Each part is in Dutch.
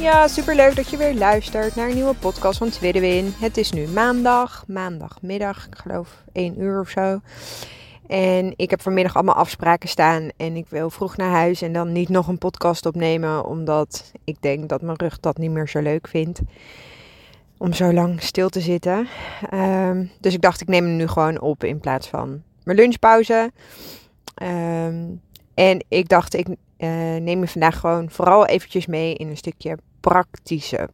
Ja, super leuk dat je weer luistert naar een nieuwe podcast van Tweede Win. Het is nu maandag, maandagmiddag, ik geloof 1 uur of zo. En ik heb vanmiddag allemaal afspraken staan en ik wil vroeg naar huis en dan niet nog een podcast opnemen, omdat ik denk dat mijn rug dat niet meer zo leuk vindt om zo lang stil te zitten. Ehm, dus ik dacht, ik neem hem nu gewoon op in plaats van mijn lunchpauze. Ehm, en ik dacht, ik uh, neem je vandaag gewoon vooral eventjes mee in een stukje praktische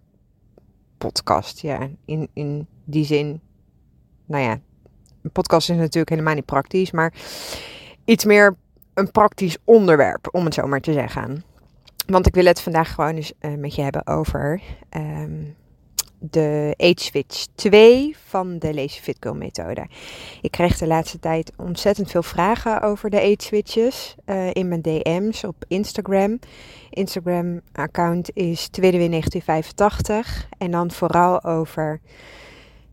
podcast. Ja, in, in die zin, nou ja, een podcast is natuurlijk helemaal niet praktisch, maar iets meer een praktisch onderwerp, om het zo maar te zeggen. Want ik wil het vandaag gewoon eens uh, met je hebben over um, de Age Switch 2 van de Lazy Fit methode. Ik kreeg de laatste tijd ontzettend veel vragen over de Age Switches uh, in mijn DM's op Instagram. Instagram account is tweede 1985 en dan vooral over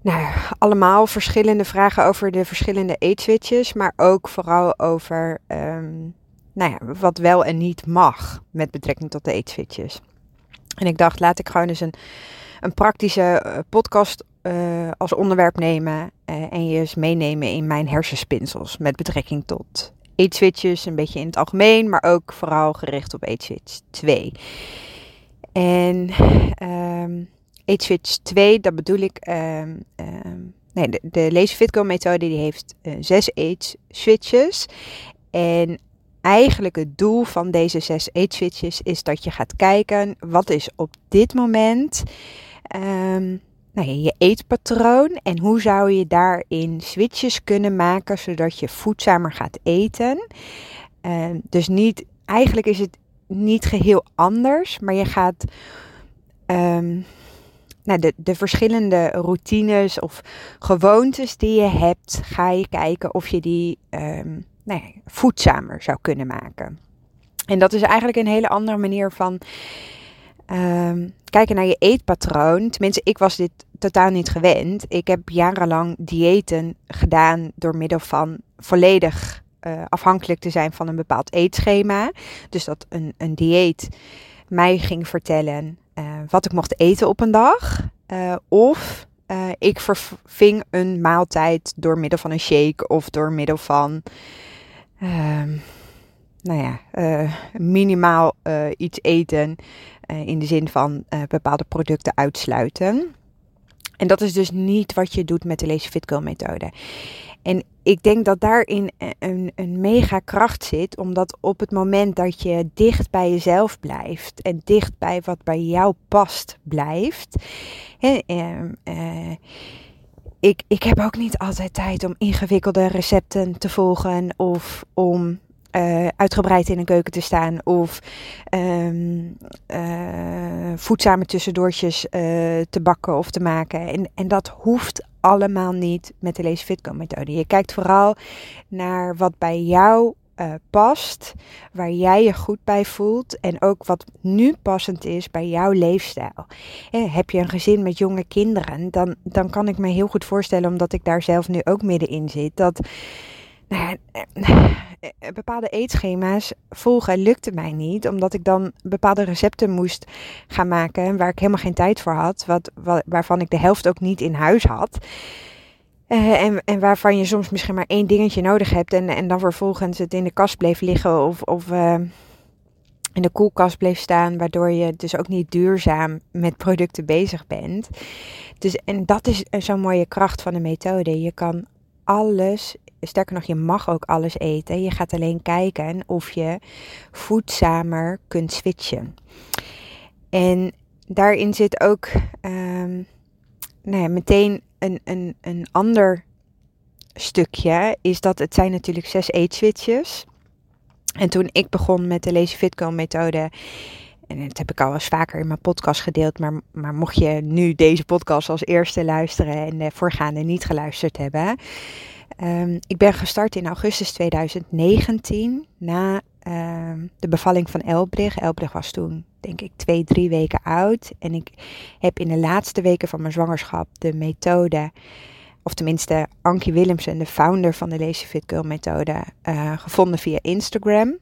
nou, allemaal verschillende vragen over de verschillende Age Switches, maar ook vooral over um, nou ja, wat wel en niet mag met betrekking tot de Age Switches. En ik dacht, laat ik gewoon eens een een praktische eh, podcast uh, als onderwerp nemen uh, en je eens meenemen in mijn hersenspinsels met betrekking tot Age switches, een beetje in het algemeen, maar ook vooral gericht op Age switch 2. En um, Age switch 2, dat bedoel ik, um, um, nee, de, de Lazy methode die heeft uh, zes switches en eigenlijk het doel van deze zes switches is dat je gaat kijken wat is op dit moment um, nou je eetpatroon en hoe zou je daarin switches kunnen maken zodat je voedzamer gaat eten. Um, dus niet, eigenlijk is het niet geheel anders, maar je gaat um, nou, de, de verschillende routines of gewoontes die je hebt, ga je kijken of je die nou ja, voedzamer zou kunnen maken. En dat is eigenlijk een hele andere manier van Um, kijken naar je eetpatroon. Tenminste, ik was dit totaal niet gewend. Ik heb jarenlang diëten gedaan door middel van volledig uh, afhankelijk te zijn van een bepaald eetschema. Dus dat een, een dieet mij ging vertellen uh, wat ik mocht eten op een dag. Uh, of ik verving een maaltijd door middel van een shake of door middel van. Ehm, nou ja, minimaal iets eten. Uh, in de zin van uh, bepaalde producten uitsluiten. En dat is dus niet wat je doet met de Lazy Fit Girl methode. En ik denk dat daarin een, een mega kracht zit, omdat op het moment dat je dicht bij jezelf blijft en dicht bij wat bij jou past blijft. Uh, ik, ik heb ook niet altijd tijd om ingewikkelde recepten te volgen of om uh, uitgebreid in een keuken te staan of um, voedzame tussendoortjes uh, te bakken of te maken. En, en dat hoeft allemaal niet met de Lazy methode. Je kijkt vooral naar wat bij jou past, waar jij je goed bij voelt en ook wat nu passend is bij jouw leefstijl. Eh, heb je een gezin met jonge kinderen, dan, dan kan ik me heel goed voorstellen, omdat ik daar zelf nu ook middenin zit, dat nou eh, bepaalde eetschema's volgen lukte mij niet, omdat ik dan bepaalde recepten moest gaan maken waar ik helemaal geen tijd voor had, wat, waarvan ik de helft ook niet in huis had. Uh, en, en waarvan je soms misschien maar één dingetje nodig hebt en, en dan vervolgens het in de kast bleef liggen of, of in de koelkast bleef staan, waardoor je dus ook niet duurzaam met producten bezig bent. Dus, en dat is zo'n mooie kracht van de methode. Je kan alles sterker nog, je mag ook alles eten. Je gaat alleen kijken of je voedzamer kunt switchen. En daarin zit ook um, meteen een, een, een ander stukje. Is dat het zijn natuurlijk zes eetswitches. En toen ik begon met de Lazy Fit Girl methode, en dat heb ik al eens vaker in mijn podcast gedeeld, maar, maar mocht je nu deze podcast als eerste luisteren en de voorgaande niet geluisterd hebben. Um, ik ben gestart in augustus 2019 na um, de bevalling van Elbrig. Elbrig was toen denk ik twee, drie weken oud. En ik heb in de laatste weken van mijn zwangerschap de methode, of tenminste Ankie Willemsen, de founder van de Lazy Fit methode, uh, gevonden via Instagram.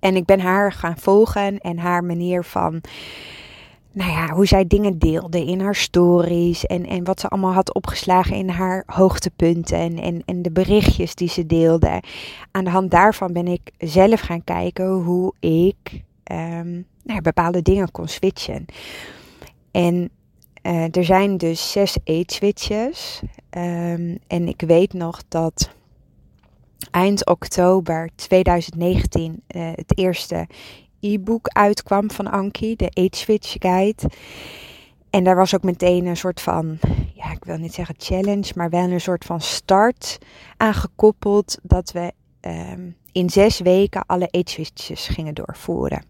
En ik ben haar gaan volgen en haar manier van, nou ja, hoe zij dingen deelde in haar stories. En, en wat ze allemaal had opgeslagen in haar hoogtepunten en, en, en de berichtjes die ze deelde. Aan de hand daarvan ben ik zelf gaan kijken hoe ik um, nou, bepaalde dingen kon switchen. En uh, er zijn dus zes eet-switches. Um, en ik weet nog dat eind oktober 2019 uh, het eerste e-book uitkwam van Anki, de Age Switch Guide. En daar was ook meteen een soort van, ja, ik wil niet zeggen challenge, maar wel een soort van start aangekoppeld dat we um, in zes weken alle age switches gingen doorvoeren.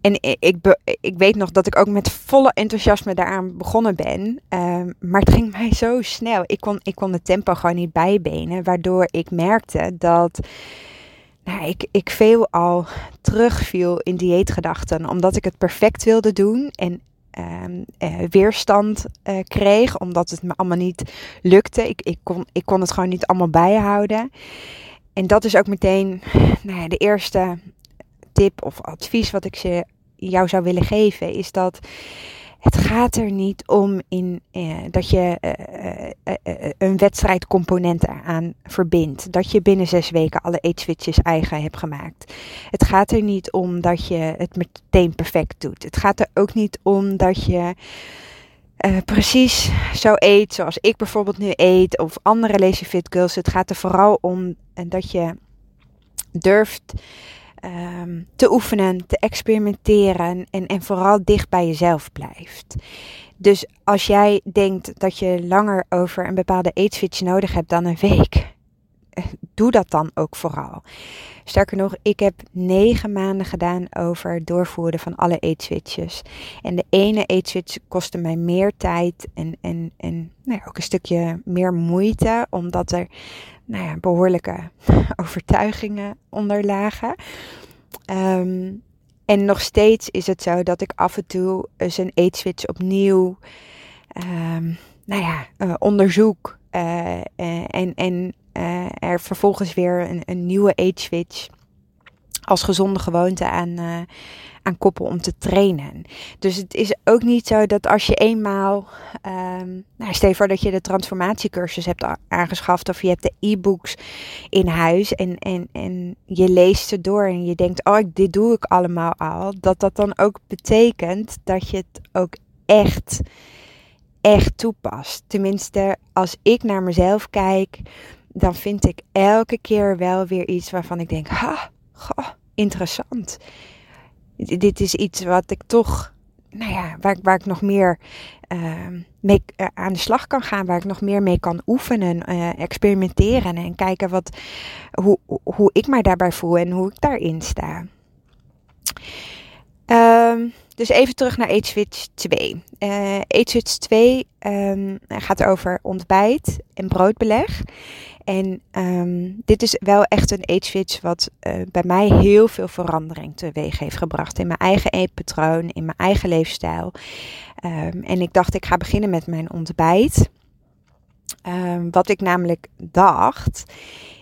En ik, ik weet nog dat ik ook met volle enthousiasme daaraan begonnen ben. Um, maar het ging mij zo snel. Ik kon, ik kon het tempo gewoon niet bijbenen. Waardoor ik merkte dat nou, ik, ik veel al terugviel in dieetgedachten. Omdat ik het perfect wilde doen. En um, uh, weerstand uh, kreeg. Omdat het me allemaal niet lukte. Ik, ik, kon, ik kon het gewoon niet allemaal bijhouden. En dat is ook meteen nou ja, de eerste tip of advies wat ik ze jou zou willen geven, is dat het gaat er niet om in, eh, dat je eh, eh, eh een wedstrijdcomponent eraan verbindt. Dat je binnen zes weken alle eetswitches eigen hebt gemaakt. Het gaat er niet om dat je het meteen perfect doet. Het gaat er ook niet om dat je precies zo eet zoals ik bijvoorbeeld nu eet. Of andere Lazy Fit Girls. Het gaat er vooral om dat je durft um, te oefenen, te experimenteren en, en vooral dicht bij jezelf blijft. Dus als jij denkt dat je langer over een bepaalde eetswitch nodig hebt dan een week, doe dat dan ook vooral. Sterker nog, ik heb negen maanden gedaan over het doorvoeren van alle eetswitches. En de ene eetswitch kostte mij meer tijd en, en, en nou ja, ook een stukje meer moeite, omdat er nou ja, behoorlijke overtuigingen onder lagen. Ehm, en nog steeds is het zo dat ik af en toe eens een eetswitch opnieuw um, nou ja, uh, onderzoek. Uh, uh, en en er vervolgens weer een, een nieuwe eetswitch als gezonde gewoonte aan, aan koppel om te trainen. Dus het is ook niet zo dat als je eenmaal, um, nou stel voor dat je de transformatiecursus hebt aangeschaft of je hebt de e-books in huis en, en, en je leest ze door en je denkt, oh dit doe ik allemaal al, dat dat dan ook betekent dat je het ook echt, echt toepast. Tenminste, als ik naar mezelf kijk, dan vind ik elke keer wel weer iets waarvan ik denk, ha, goh, interessant dit is iets wat ik toch, nou ja, waar, waar ik nog meer uh, mee uh, aan de slag kan gaan, waar ik nog meer mee kan oefenen, uh, experimenteren en kijken wat, hoe, hoe ik mij daarbij voel en hoe ik daarin sta. Um, dus even terug naar Age Switch 2. Uh, Age Switch 2 um, gaat over ontbijt en broodbeleg. En um, dit is wel echt een age switch wat uh, bij mij heel veel verandering teweeg heeft gebracht. In mijn eigen eetpatroon, in mijn eigen leefstijl. Um, en ik dacht, ik ga beginnen met mijn ontbijt. Um, wat ik namelijk dacht,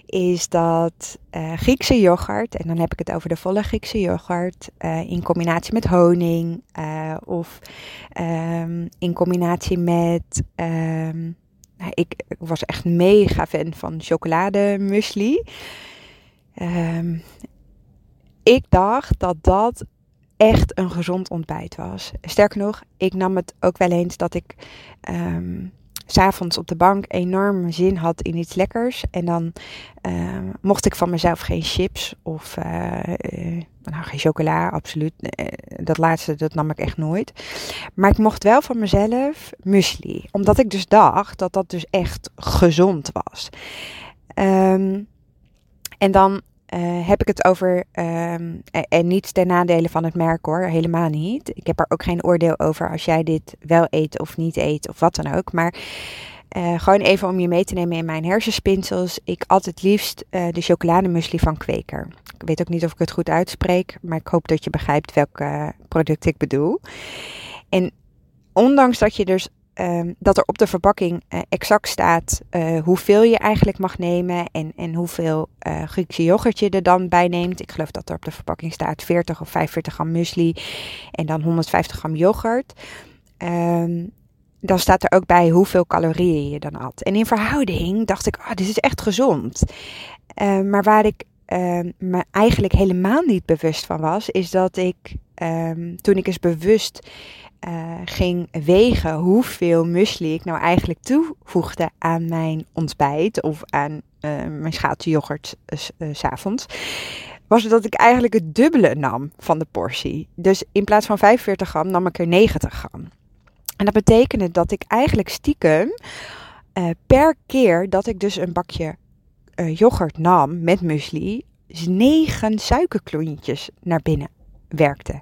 is dat uh, Griekse yoghurt, en dan heb ik het over de volle Griekse yoghurt, uh, in combinatie met honing uh, of in combinatie met nou, ik, was echt mega fan van chocolademuesli. Um, ik dacht dat dat echt een gezond ontbijt was. Sterker nog, ik nam het ook wel eens dat ik s'avonds op de bank enorm zin had in iets lekkers. En dan uh, mocht ik van mezelf geen chips of uh, nou, geen chocola, absoluut. Eh, dat laatste, dat nam ik echt nooit. Maar ik mocht wel van mezelf muesli. Omdat ik dus dacht dat dat dus echt gezond was. Um, en dan heb ik het over, ehm, en niet ten nadele van het merk hoor, helemaal niet. Ik heb er ook geen oordeel over als jij dit wel eet of niet eet of wat dan ook. Maar uh, gewoon even om je mee te nemen in mijn hersenspinsels. Ik altijd liefst uh, de chocolademusli van Kweker. Ik weet ook niet of ik het goed uitspreek, maar ik hoop dat je begrijpt welk product ik bedoel. En ondanks dat je dus um, dat er op de verpakking exact staat hoeveel je eigenlijk mag nemen en, en hoeveel Griekse yoghurt je er dan bij neemt. Ik geloof dat er op de verpakking staat 40 of 45 gram muesli en dan 150 gram yoghurt. Um, dan staat er ook bij hoeveel calorieën je dan had. En in verhouding dacht ik, oh, dit is echt gezond. Uh, maar waar ik me eigenlijk helemaal niet bewust van was, is dat ik toen ik eens bewust uh, ging wegen hoeveel muesli ik nou eigenlijk toevoegde aan mijn ontbijt of aan mijn schaaltje yoghurt s avonds was dat ik eigenlijk het dubbele nam van de portie. Dus in plaats van 45 gram nam ik er 90 gram. En dat betekende dat ik eigenlijk stiekem per keer dat ik dus een bakje yoghurt nam met muesli, negen suikerklontjes naar binnen werkte.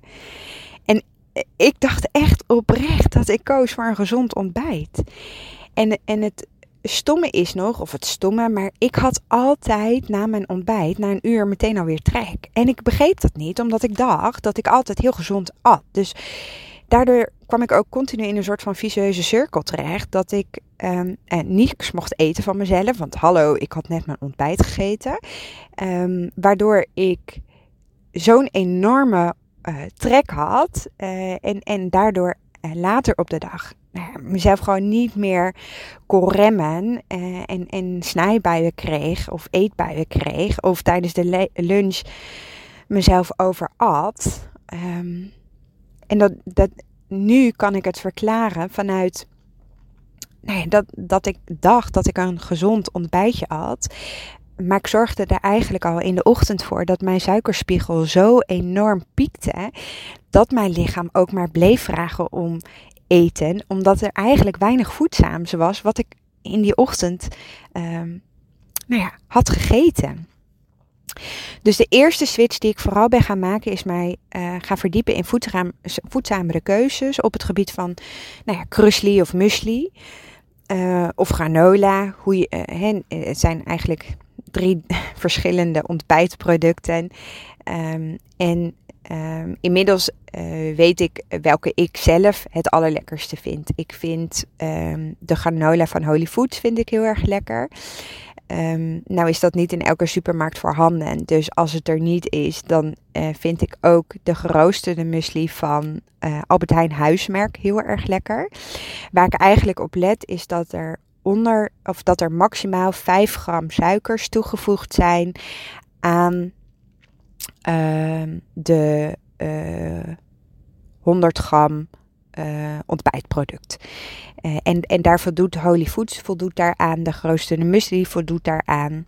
Eh, ik dacht echt oprecht dat ik koos voor een gezond ontbijt. En, en het stomme is nog, of het stomme, maar ik had altijd na mijn ontbijt, na een uur, meteen alweer trek. En ik begreep dat niet, omdat ik dacht dat ik altijd heel gezond at. Dus daardoor kwam ik ook continu in een soort van vicieuze cirkel terecht. Dat ik um, niets mocht eten van mezelf. Want hallo, ik had net mijn ontbijt gegeten. Um, waardoor ik zo'n enorme uh, trek had. Uh, en, en daardoor uh, later op de dag nou mezelf gewoon niet meer kon remmen. en, en snijbuien kreeg. Of eetbuien kreeg. Of tijdens de lunch mezelf overat. Um, en dat, dat, nu kan ik het verklaren vanuit nou dat, dat ik dacht dat ik een gezond ontbijtje had. Maar ik zorgde er eigenlijk al in de ochtend voor dat mijn suikerspiegel zo enorm piekte. Dat mijn lichaam ook maar bleef vragen om eten. Omdat er eigenlijk weinig voedzaams was wat ik in die ochtend um, nou ja, had gegeten. Dus de eerste switch die ik vooral ben gaan maken is mij uh, gaan verdiepen in voedzaam, voedzamere keuzes op het gebied van nou ja, krusli of muesli uh, of granola. Hoe je, uh, het zijn eigenlijk drie verschillende ontbijtproducten. Um, en um, inmiddels weet ik welke ik zelf het allerlekkerste vind. Ik vind um, de granola van Holy Foods vind ik heel erg lekker. Um, nou is dat niet in elke supermarkt voorhanden. Dus als het er niet is, dan uh, vind ik ook de geroosterde muesli van uh, Albert Heijn Huismerk heel erg lekker. Waar ik eigenlijk op let is dat er onder of dat er maximaal 5 gram suikers toegevoegd zijn aan uh, de 100 gram uh, ontbijtproduct. Uh, en, en daar voldoet Holy Foods voldoet daaraan, de grootste muesli voldoet daaraan.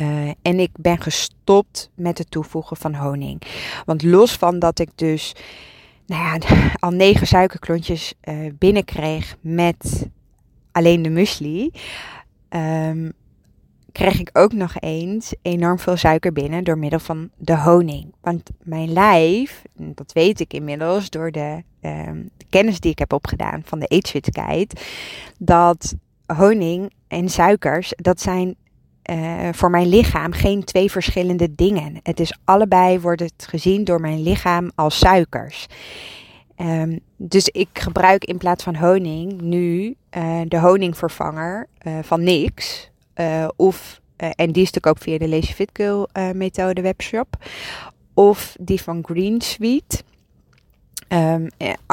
Uh, en ik ben gestopt met het toevoegen van honing. Want los van dat ik dus nou ja, al negen suikerklontjes uh, binnenkreeg met alleen de muesli, um, kreeg ik ook nog eens enorm veel suiker binnen door middel van de honing. Want mijn lijf, dat weet ik inmiddels door de, um, de kennis die ik heb opgedaan van de eetfitheid, dat honing en suikers, dat zijn uh, voor mijn lichaam geen twee verschillende dingen. Het is allebei wordt het gezien door mijn lichaam als suikers. Um, dus ik gebruik in plaats van honing nu uh, de honingvervanger uh, van niks. Uh, of, en die is natuurlijk ook via de Lazy Fit Girl methode webshop. Of die van Green Sweet. Um,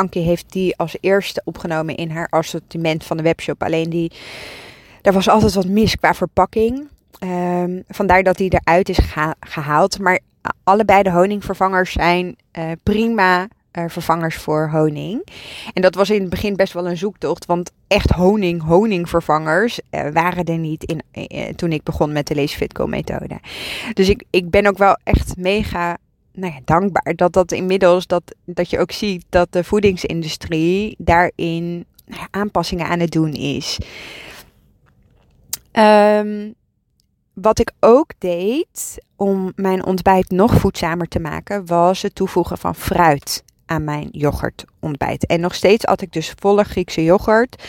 heeft die als eerste opgenomen in haar assortiment van de webshop. Alleen die, daar was altijd wat mis qua verpakking. Um, vandaar dat die eruit is geha gehaald. Maar allebei de honingvervangers zijn prima uh, vervangers voor honing. En dat was in het begin best wel een zoektocht, want echt honing, honingvervangers uh, waren er niet in, uh, toen ik begon met de Lazy Fitco methode. Dus ik, ik ben ook wel echt mega nou ja, dankbaar dat dat inmiddels, dat, dat je ook ziet dat de voedingsindustrie daarin nou aanpassingen aan het doen is. Um, wat ik ook deed om mijn ontbijt nog voedzamer te maken, was het toevoegen van fruit aan mijn yoghurtontbijt. En nog steeds at ik dus volle Griekse yoghurt.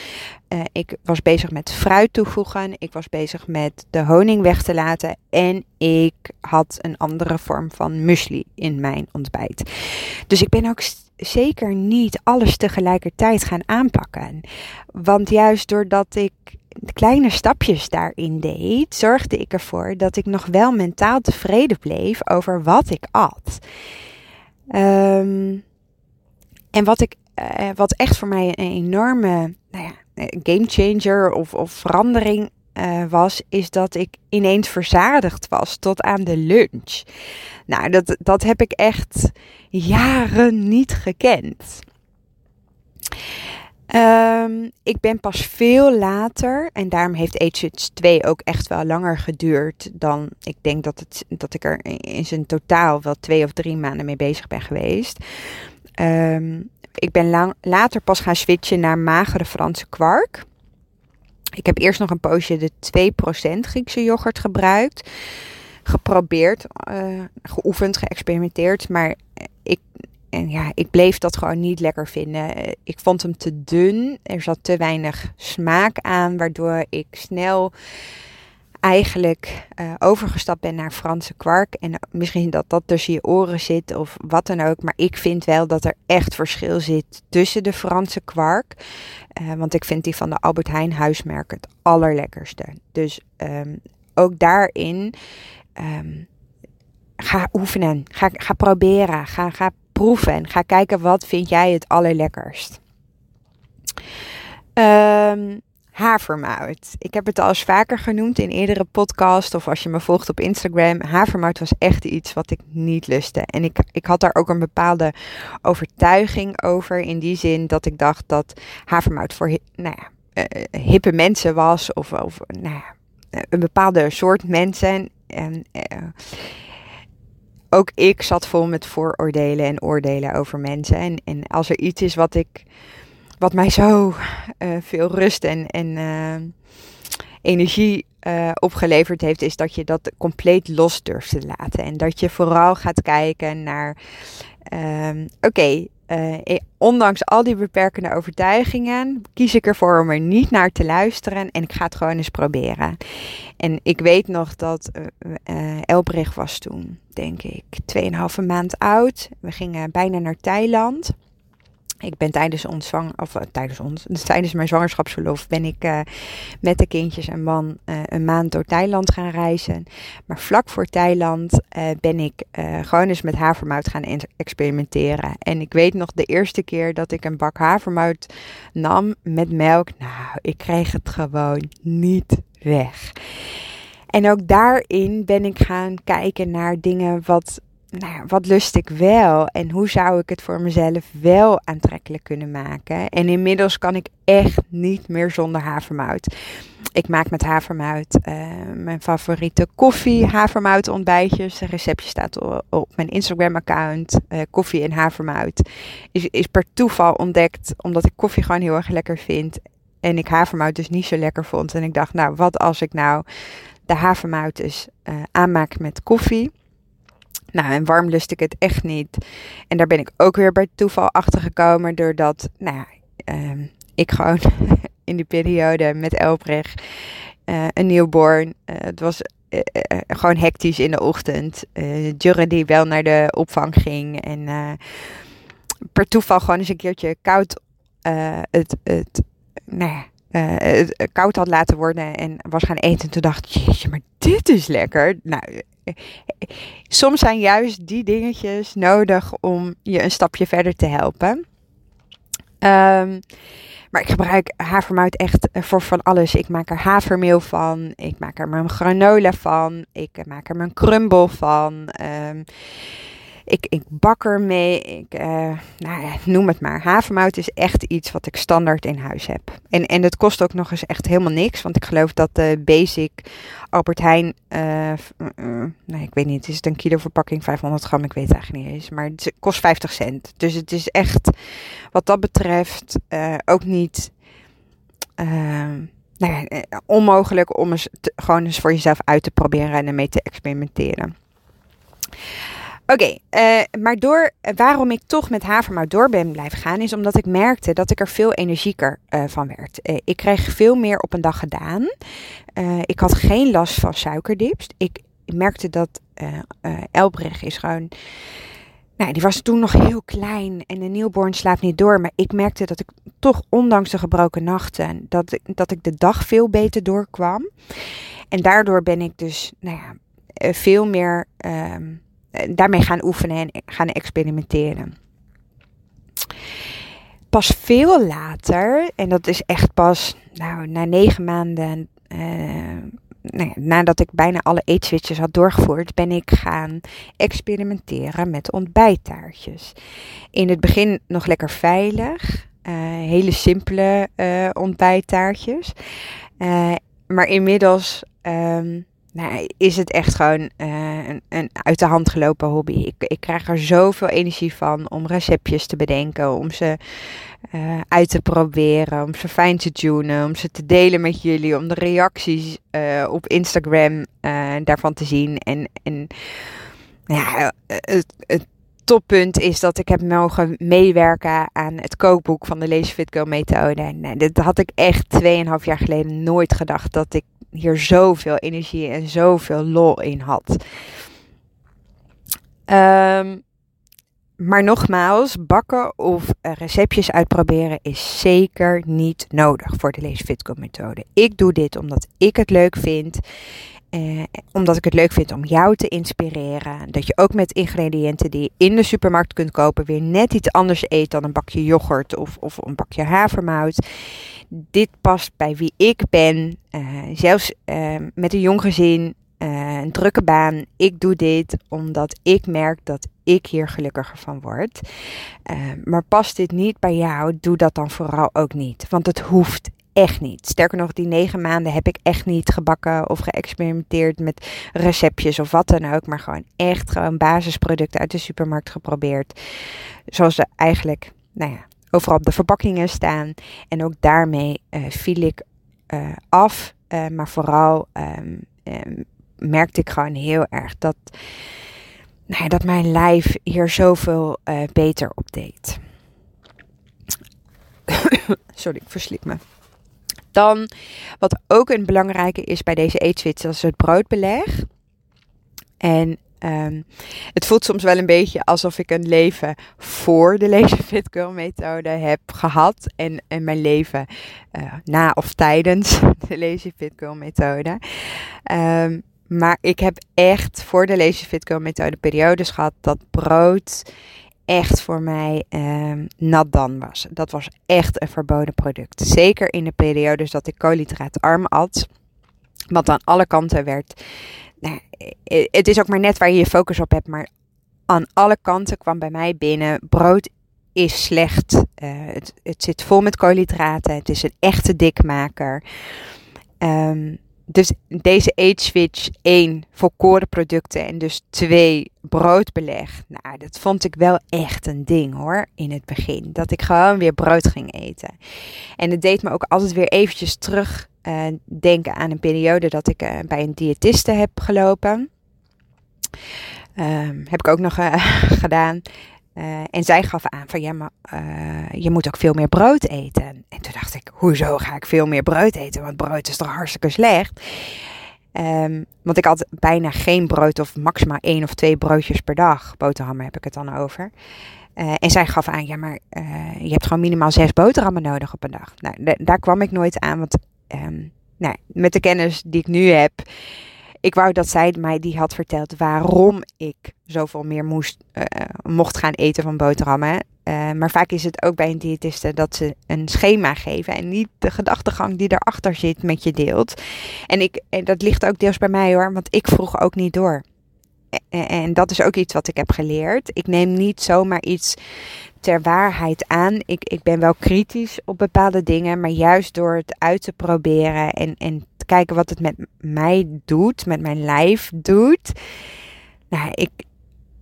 Uh, ik was bezig met fruit toevoegen. Ik was bezig met de honing weg te laten. En ik had een andere vorm van muesli in mijn ontbijt. Dus ik ben ook zeker niet alles tegelijkertijd gaan aanpakken. Want juist doordat ik kleine stapjes daarin deed, zorgde ik ervoor dat ik nog wel mentaal tevreden bleef over wat ik at. Um, en wat, ik, uh, wat echt voor mij een enorme nou ja, game changer of, of verandering uh, was, is dat ik ineens verzadigd was tot aan de lunch. Nou, dat, dat heb ik echt jaren niet gekend. Um, ik ben pas veel later, en daarom heeft Age 2 ook echt wel langer geduurd dan ik denk dat, het, dat ik er in zijn totaal wel twee of drie maanden mee bezig ben geweest. Um, ik ben lang, later pas gaan switchen naar magere Franse kwark. Ik heb eerst nog een poosje de 2% Griekse yoghurt gebruikt. Geprobeerd, uh, geoefend, geëxperimenteerd. Maar ik, en ja, ik bleef dat gewoon niet lekker vinden. Ik vond hem te dun. Er zat te weinig smaak aan, waardoor ik snel eigenlijk uh, overgestapt ben naar Franse kwark. En misschien dat dat tussen je oren zit of wat dan ook. Maar ik vind wel dat er echt verschil zit tussen de Franse kwark. Uh, want ik vind die van de Albert Heijn huismerk het allerlekkerste. Dus um, ook daarin um, ga oefenen. Ga, proberen. Ga, proeven. Ga kijken wat vind jij het allerlekkerst. Um, havermout. Ik heb het al eens vaker genoemd in eerdere podcast of als je me volgt op Instagram. Havermout was echt iets wat ik niet lustte. En ik, ik had daar ook een bepaalde overtuiging over. In die zin dat ik dacht dat havermout voor nou ja, uh, hippe mensen was. Of, of nou ja, een bepaalde soort mensen. En ook ik zat vol met vooroordelen en oordelen over mensen. En, en als er iets is wat ik wat mij zo uh, veel rust en, en uh, energie uh, opgeleverd heeft, is dat je dat compleet los durft te laten. En dat je vooral gaat kijken naar: oké, okay, ondanks al die beperkende overtuigingen, kies ik ervoor om er niet naar te luisteren en ik ga het gewoon eens proberen. En ik weet nog dat uh, Elbrecht was toen, denk ik, 2,5 maand oud. We gingen bijna naar Thailand. Ik ben tijdens ons zwang, of uh, tijdens ons, dus tijdens mijn zwangerschapsverlof ben ik uh, met de kindjes en man uh, een maand door Thailand gaan reizen. Maar vlak voor Thailand ben ik gewoon eens met havermout gaan experimenteren. En ik weet nog de eerste keer dat ik een bak havermout nam met melk. Nou, ik kreeg het gewoon niet weg. En ook daarin ben ik gaan kijken naar dingen wat nou ja, wat lust ik wel en hoe zou ik het voor mezelf wel aantrekkelijk kunnen maken. En inmiddels kan ik echt niet meer zonder havermout. Ik maak met havermout uh, mijn favoriete koffie, havermout ontbijtjes. Het receptje staat op, mijn Instagram account. Uh, koffie en havermout is, is per toeval ontdekt omdat ik koffie gewoon heel erg lekker vind. En ik havermout dus niet zo lekker vond. En ik dacht, nou wat als ik nou de havermout dus uh, aanmaak met koffie. Nou, en warm lust ik het echt niet. En daar ben ik ook weer bij toeval achter gekomen. Doordat, nou ja, uh, ik gewoon in die periode met Elbrecht uh, een newborn. Uh, het was uh, gewoon hectisch in de ochtend. Jurre die wel naar de opvang ging. En per toeval gewoon eens een keertje koud het, het, nou ja, het koud had laten worden en was gaan eten. En toen dacht ik, jeetje, maar dit is lekker. Nou, soms zijn juist die dingetjes nodig om je een stapje verder te helpen. Um, maar ik gebruik havermout echt voor van alles. Ik maak er havermeel van. Ik maak er mijn granola van. Ik maak er mijn crumble van. Um, ik, ik bak ermee. Ik, uh, nou ja, noem het maar. Havermout is echt iets wat ik standaard in huis heb. En, en het kost ook nog eens echt helemaal niks. Want ik geloof dat de basic Albert Heijn, uh, nee, ik weet niet, is het een kilo verpakking, 500 gram, ik weet het eigenlijk niet eens. Maar het kost 50 cent. Dus het is echt, wat dat betreft, ook niet nou ja, eh, onmogelijk om eens gewoon eens voor jezelf uit te proberen en ermee te experimenteren. Oké, eh, maar door, waarom ik toch met havermout door ben blijven gaan, is omdat ik merkte dat ik er veel energieker uh, van werd. ik kreeg veel meer op een dag gedaan. ik had geen last van suikerdips. Ik merkte dat Elbrecht is gewoon nou, die was toen nog heel klein en een newborn slaapt niet door. Maar ik merkte dat ik toch, ondanks de gebroken nachten, dat ik, dat ik de dag veel beter doorkwam. En daardoor ben ik dus, nou ja, eh, veel meer uh, daarmee gaan oefenen en gaan experimenteren. Pas veel later, en dat is echt pas, nou, na negen maanden. Uh, nou nadat ik bijna alle eetswitches had doorgevoerd, ben ik gaan experimenteren met ontbijttaartjes. In het begin nog lekker veilig, uh, hele simpele uh, ontbijttaartjes. Maar inmiddels um, nou, is het echt gewoon een, een, uit de hand gelopen hobby. Ik, ik krijg er zoveel energie van om receptjes te bedenken, om ze uh, uit te proberen, om ze fijn te tunen, om ze te delen met jullie, om de reacties uh, op Instagram daarvan te zien. En, en ja, het, het, toppunt is dat ik heb mogen meewerken aan het kookboek van de Lazy Fit methode. En dat had ik echt 2,5 jaar geleden nooit gedacht dat ik hier zoveel energie en zoveel lol in had. Um, maar nogmaals, bakken of eh, receptjes uitproberen is zeker niet nodig voor de Lazy Fit methode. Ik doe dit omdat ik het leuk vind. Eh, omdat ik het leuk vind om jou te inspireren. Dat je ook met ingrediënten die je in de supermarkt kunt kopen weer net iets anders eet dan een bakje yoghurt of, of een bakje havermout. Dit past bij wie ik ben. Uh, zelfs uh, met een jong gezin uh, een drukke baan. Ik doe dit omdat ik merk dat ik hier gelukkiger van word. Uh, maar past dit niet bij jou, doe dat dan vooral ook niet. Want het hoeft echt niet. Sterker nog, die negen maanden heb ik echt niet gebakken of geëxperimenteerd met receptjes of wat dan ook. Maar gewoon echt gewoon basisproducten uit de supermarkt geprobeerd. Zoals ze eigenlijk, nou ja, overal op de verpakkingen staan. En ook daarmee uh, viel ik uh, af. Uh, maar vooral um, um, merkte ik gewoon heel erg dat, nou ja, dat mijn lijf hier zoveel beter op deed. Sorry, ik verslik me. Dan, wat ook een belangrijke is bij deze eetswitch, dat is het broodbeleg. En um, het voelt soms wel een beetje alsof ik een leven voor de Lazy Fit Girl methode heb gehad. En, en mijn leven uh, na of tijdens de Lazy Fit Girl methode. Um, maar ik heb echt voor de Lazy Fit Girl methode periodes gehad dat brood echt voor mij um, nat dan was. Dat was echt een verboden product. Zeker in de periodes dat ik koolhydraatarm at. Wat aan alle kanten werd. Nou, het is ook maar net waar je je focus op hebt. Maar aan alle kanten kwam bij mij binnen. Brood is slecht. Uh, het, het, zit vol met koolhydraten. Het is een echte dikmaker. Um, dus deze age switch 1 volkorenproducten en dus 2 broodbeleg. Nou, dat vond ik wel echt een ding hoor in het begin. Dat ik gewoon weer brood ging eten. En het deed me ook altijd weer eventjes terug uh, denken aan een periode dat ik uh, bij een diëtiste heb gelopen. Um, heb ik ook nog uh, gedaan. Uh, en zij gaf aan van ja, maar uh, je moet ook veel meer brood eten. En toen dacht ik, hoezo ga ik veel meer brood eten? Want brood is toch hartstikke slecht? Um, want ik had bijna geen brood of maximaal één of twee broodjes per dag. Boterhammen heb ik het dan over. Uh, en zij gaf aan, ja, maar je hebt gewoon minimaal zes boterhammen nodig op een dag. Nou, daar kwam ik nooit aan, want um, nou, met de kennis die ik nu heb, ik wou dat zij mij die had verteld waarom ik zoveel meer moest, uh, mocht gaan eten van boterhammen. Uh, maar vaak is het ook bij een diëtiste dat ze een schema geven en niet de gedachtegang die erachter zit met je deelt. En, ik, en dat ligt ook deels bij mij hoor, want ik vroeg ook niet door. En, dat is ook iets wat ik heb geleerd. Ik neem niet zomaar iets ter waarheid aan. Ik, ik ben wel kritisch op bepaalde dingen, maar juist door het uit te proberen en, en te kijken wat het met mij doet, met mijn lijf doet. Nou, ik,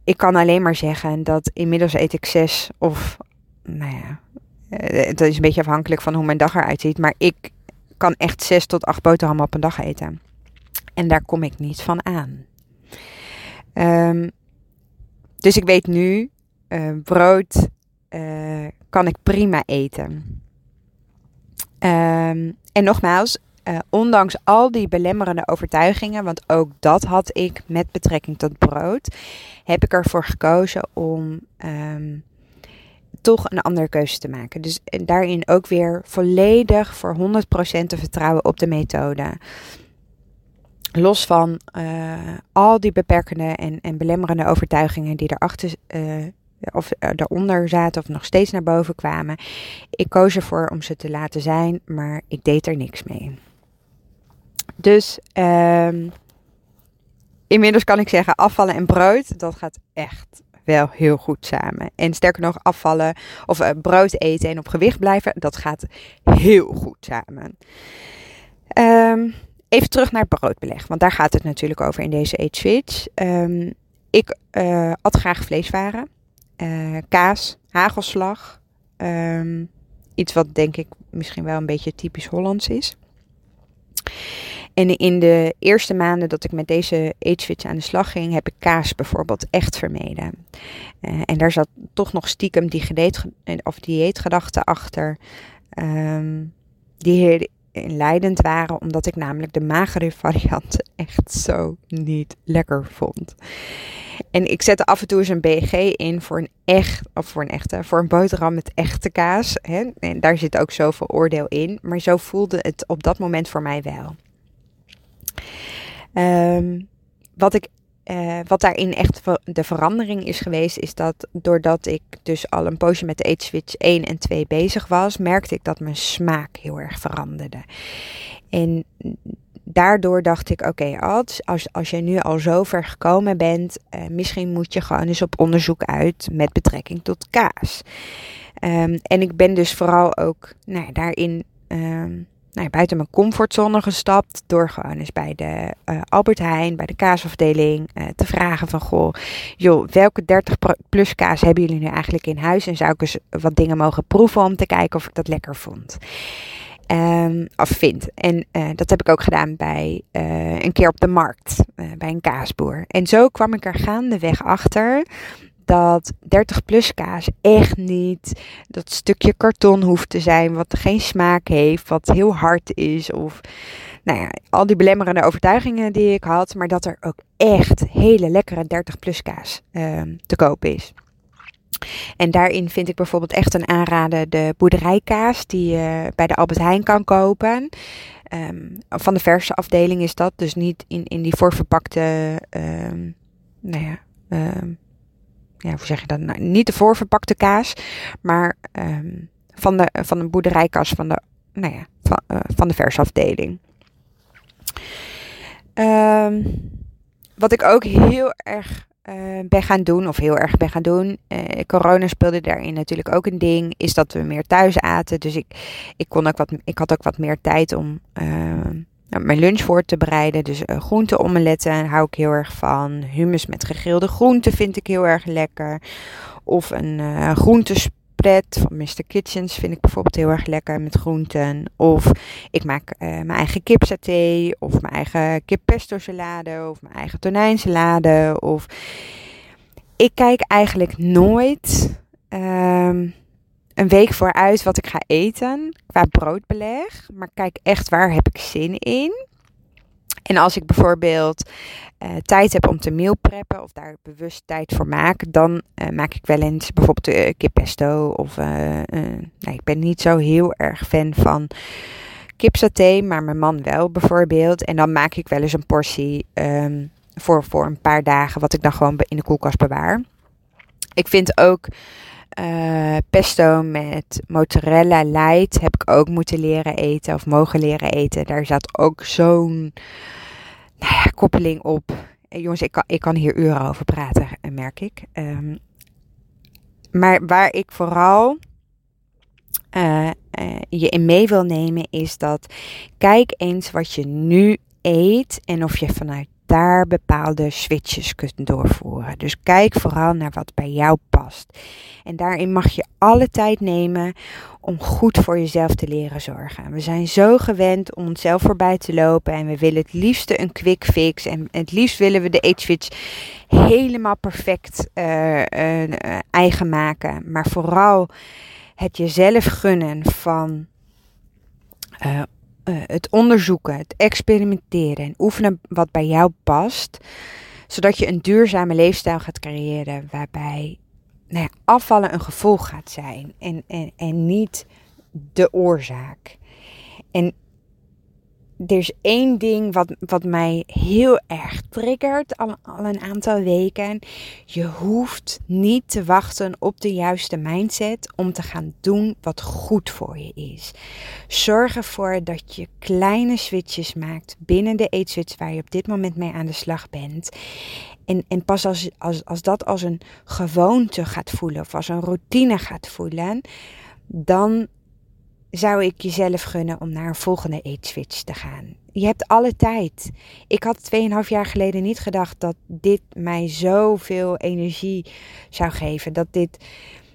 ik kan alleen maar zeggen dat inmiddels eet ik zes of, nou ja, eh, het is een beetje afhankelijk van hoe mijn dag eruit ziet, maar ik kan echt zes tot acht boterhammen op een dag eten. En daar kom ik niet van aan. Ehm, dus ik weet nu, uh, brood uh, kan ik prima eten. Um, en nogmaals, uh, ondanks al die belemmerende overtuigingen, want ook dat had ik met betrekking tot brood, heb ik ervoor gekozen om um, toch een andere keuze te maken. Dus daarin ook weer volledig voor 100% te vertrouwen op de methode. Los van uh, al die beperkende en, en belemmerende overtuigingen die erachter uh, of daaronder zaten of nog steeds naar boven kwamen. Ik koos ervoor om ze te laten zijn, maar ik deed er niks mee. Dus um, inmiddels kan ik zeggen, afvallen en brood, dat gaat echt wel heel goed samen. En sterker nog, afvallen of brood eten en op gewicht blijven, dat gaat heel goed samen. Um, even terug naar broodbeleg, want daar gaat het natuurlijk over in deze Age Switch. Um, ik uh, at graag vleeswaren, uh, kaas, hagelslag. Um, iets wat denk ik misschien wel een beetje typisch Hollands is. En in de eerste maanden dat ik met deze switch aan de slag ging, heb ik kaas bijvoorbeeld echt vermeden. Uh, en daar zat toch nog stiekem die dieet, of dieetgedachte achter. Um, die heel leidend waren, omdat ik namelijk de magere variant echt zo niet lekker vond. En ik zette af en toe eens een BG in voor een echt, of voor een echte, voor een boterham met echte kaas. Hè? En daar zit ook zoveel oordeel in. Maar zo voelde het op dat moment voor mij wel. Um, wat, ik, uh, wat daarin echt de verandering is geweest, is dat doordat ik dus al een poosje met de Age Switch 1 en 2 bezig was, merkte ik dat mijn smaak heel erg veranderde. En daardoor dacht ik, oké, als, als, als je nu al zo ver gekomen bent, uh, misschien moet je gewoon eens op onderzoek uit met betrekking tot kaas. Um, en ik ben dus vooral ook nou, daarin um, nou, buiten mijn comfortzone gestapt. Door gewoon eens bij de uh, Albert Heijn, bij de kaasafdeling uh, te vragen van... Goh, joh, welke 30 plus kaas hebben jullie nu eigenlijk in huis? En zou ik eens wat dingen mogen proeven om te kijken of ik dat lekker vond. Um, of vind. En uh, dat heb ik ook gedaan bij een keer op de markt, bij een kaasboer. En zo kwam ik er gaandeweg achter dat 30 plus kaas echt niet dat stukje karton hoeft te zijn, wat geen smaak heeft, wat heel hard is. Of nou ja, al die belemmerende overtuigingen die ik had, maar dat er ook echt hele lekkere 30 plus kaas uh, te kopen is. En daarin vind ik bijvoorbeeld echt een aanrader de boerderijkaas die je bij de Albert Heijn kan kopen. Um, van de verse afdeling is dat, dus niet in, in die voorverpakte, um, nou ja, ja, hoe zeg je dat? Nou, niet de voorverpakte kaas, maar um, van, de, van de boerderijkas van de, nou ja, van, uh, van de versafdeling. Um, wat ik ook heel erg uh, ben gaan doen, of heel erg ben gaan doen. Uh, corona speelde daarin natuurlijk ook een ding. Is dat we meer thuis aten. Dus ik, ik, kon ook wat, ik had ook wat meer tijd om uh, nou, mijn lunch voor te bereiden. Dus uh, groenteomeletten hou ik heel erg van. Hummus met gegrilde groenten vind ik heel erg lekker. Of een uh, groentespread van Mr. Kitchens vind ik bijvoorbeeld heel erg lekker met groenten. Of ik maak uh, mijn eigen kipsaté. Of mijn eigen kippesto salade. Of mijn eigen tonijnsalade. Of ik kijk eigenlijk nooit... Um, een week vooruit wat ik ga eten qua broodbeleg. Maar kijk echt waar heb ik zin in. En als ik bijvoorbeeld uh, tijd heb om te meal preppen of daar bewust tijd voor maak, dan uh, maak ik wel eens bijvoorbeeld uh, kippesto. Of nou, ik ben niet zo heel erg fan van kipsaté, maar mijn man wel bijvoorbeeld. En dan maak ik wel eens een portie um, voor, voor een paar dagen, wat ik dan gewoon in de koelkast bewaar. Ik vind ook uh, pesto met mozzarella light heb ik ook moeten leren eten of mogen leren eten. Daar zat ook zo'n nou ja, koppeling op. En jongens, ik kan, ik kan hier uren over praten, eh, merk ik. Um, maar waar ik vooral je in mee wil nemen is dat kijk eens wat je nu eet en of je vanuit daar bepaalde switches kunt doorvoeren. Dus kijk vooral naar wat bij jou past. En daarin mag je alle tijd nemen om goed voor jezelf te leren zorgen. We zijn zo gewend om onszelf voorbij te lopen en we willen het liefste een quick fix. En het liefst willen we de age switch helemaal perfect uh, uh, eigen maken. Maar vooral het jezelf gunnen van uh, het onderzoeken, het experimenteren en oefenen wat bij jou past. Zodat je een duurzame leefstijl gaat creëren waarbij nou ja, afvallen een gevolg gaat zijn en, en, en niet de oorzaak. En er is één ding wat, wat mij heel erg triggert al, al een aantal weken. Je hoeft niet te wachten op de juiste mindset om te gaan doen wat goed voor je is. Zorg ervoor dat je kleine switches maakt binnen de eetswitch waar je op dit moment mee aan de slag bent. En, en pas als, als, als dat als een gewoonte gaat voelen of als een routine gaat voelen, dan zou ik jezelf gunnen om naar een volgende age switch te gaan. Je hebt alle tijd. Ik had 2,5 jaar geleden niet gedacht dat dit mij zoveel energie zou geven. Dat, dit,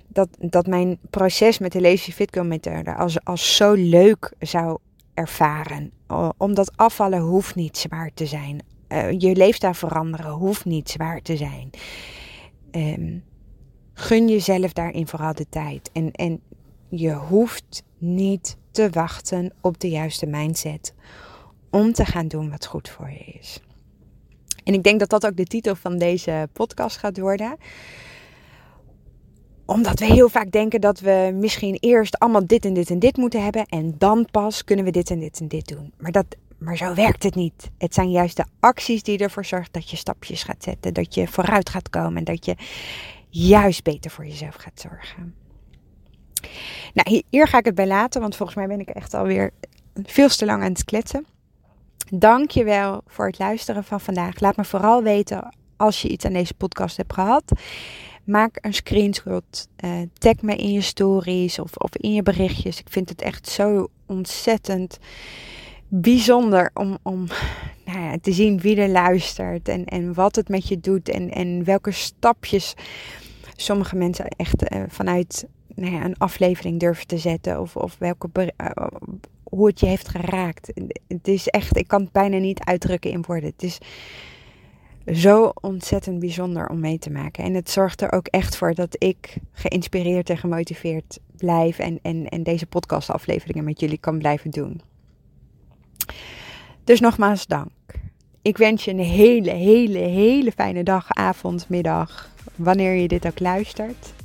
dat, dat mijn proces met de Lazy Fit methode als, als zo leuk zou ervaren. Omdat afvallen hoeft niet zwaar te zijn. Uh, je leefstijl veranderen hoeft niet zwaar te zijn. Um, gun jezelf daarin vooral de tijd. En, en je hoeft niet te wachten op de juiste mindset om te gaan doen wat goed voor je is. En ik denk dat dat ook de titel van deze podcast gaat worden omdat we heel vaak denken dat we misschien eerst allemaal dit en dit en dit moeten hebben. En dan pas kunnen we dit en dit en dit doen. Maar, dat, maar zo werkt het niet. Het zijn juist de acties die ervoor zorgen dat je stapjes gaat zetten. Dat je vooruit gaat komen. En dat je juist beter voor jezelf gaat zorgen. Nou, hier ga ik het bij laten, want volgens mij ben ik echt alweer veel te lang aan het kletsen. Dank je wel voor het luisteren van vandaag. Laat me vooral weten als je iets aan deze podcast hebt gehad. Maak een screenshot. Uh, tag me in je stories of, of in je berichtjes. Ik vind het echt zo ontzettend bijzonder om, om nou ja, te zien wie er luistert en, en wat het met je doet en, en welke stapjes sommige mensen echt uh, vanuit nou ja, een aflevering durven te zetten. Of, of welke, uh, hoe het je heeft geraakt. Het is echt, ik kan het bijna niet uitdrukken in woorden. Het is zo ontzettend bijzonder om mee te maken. En het zorgt er ook echt voor dat ik geïnspireerd en gemotiveerd blijf. En, en, en deze podcastafleveringen met jullie kan blijven doen. Dus nogmaals dank. Ik wens je een hele, hele, hele fijne dag, avond, middag. Wanneer je dit ook luistert.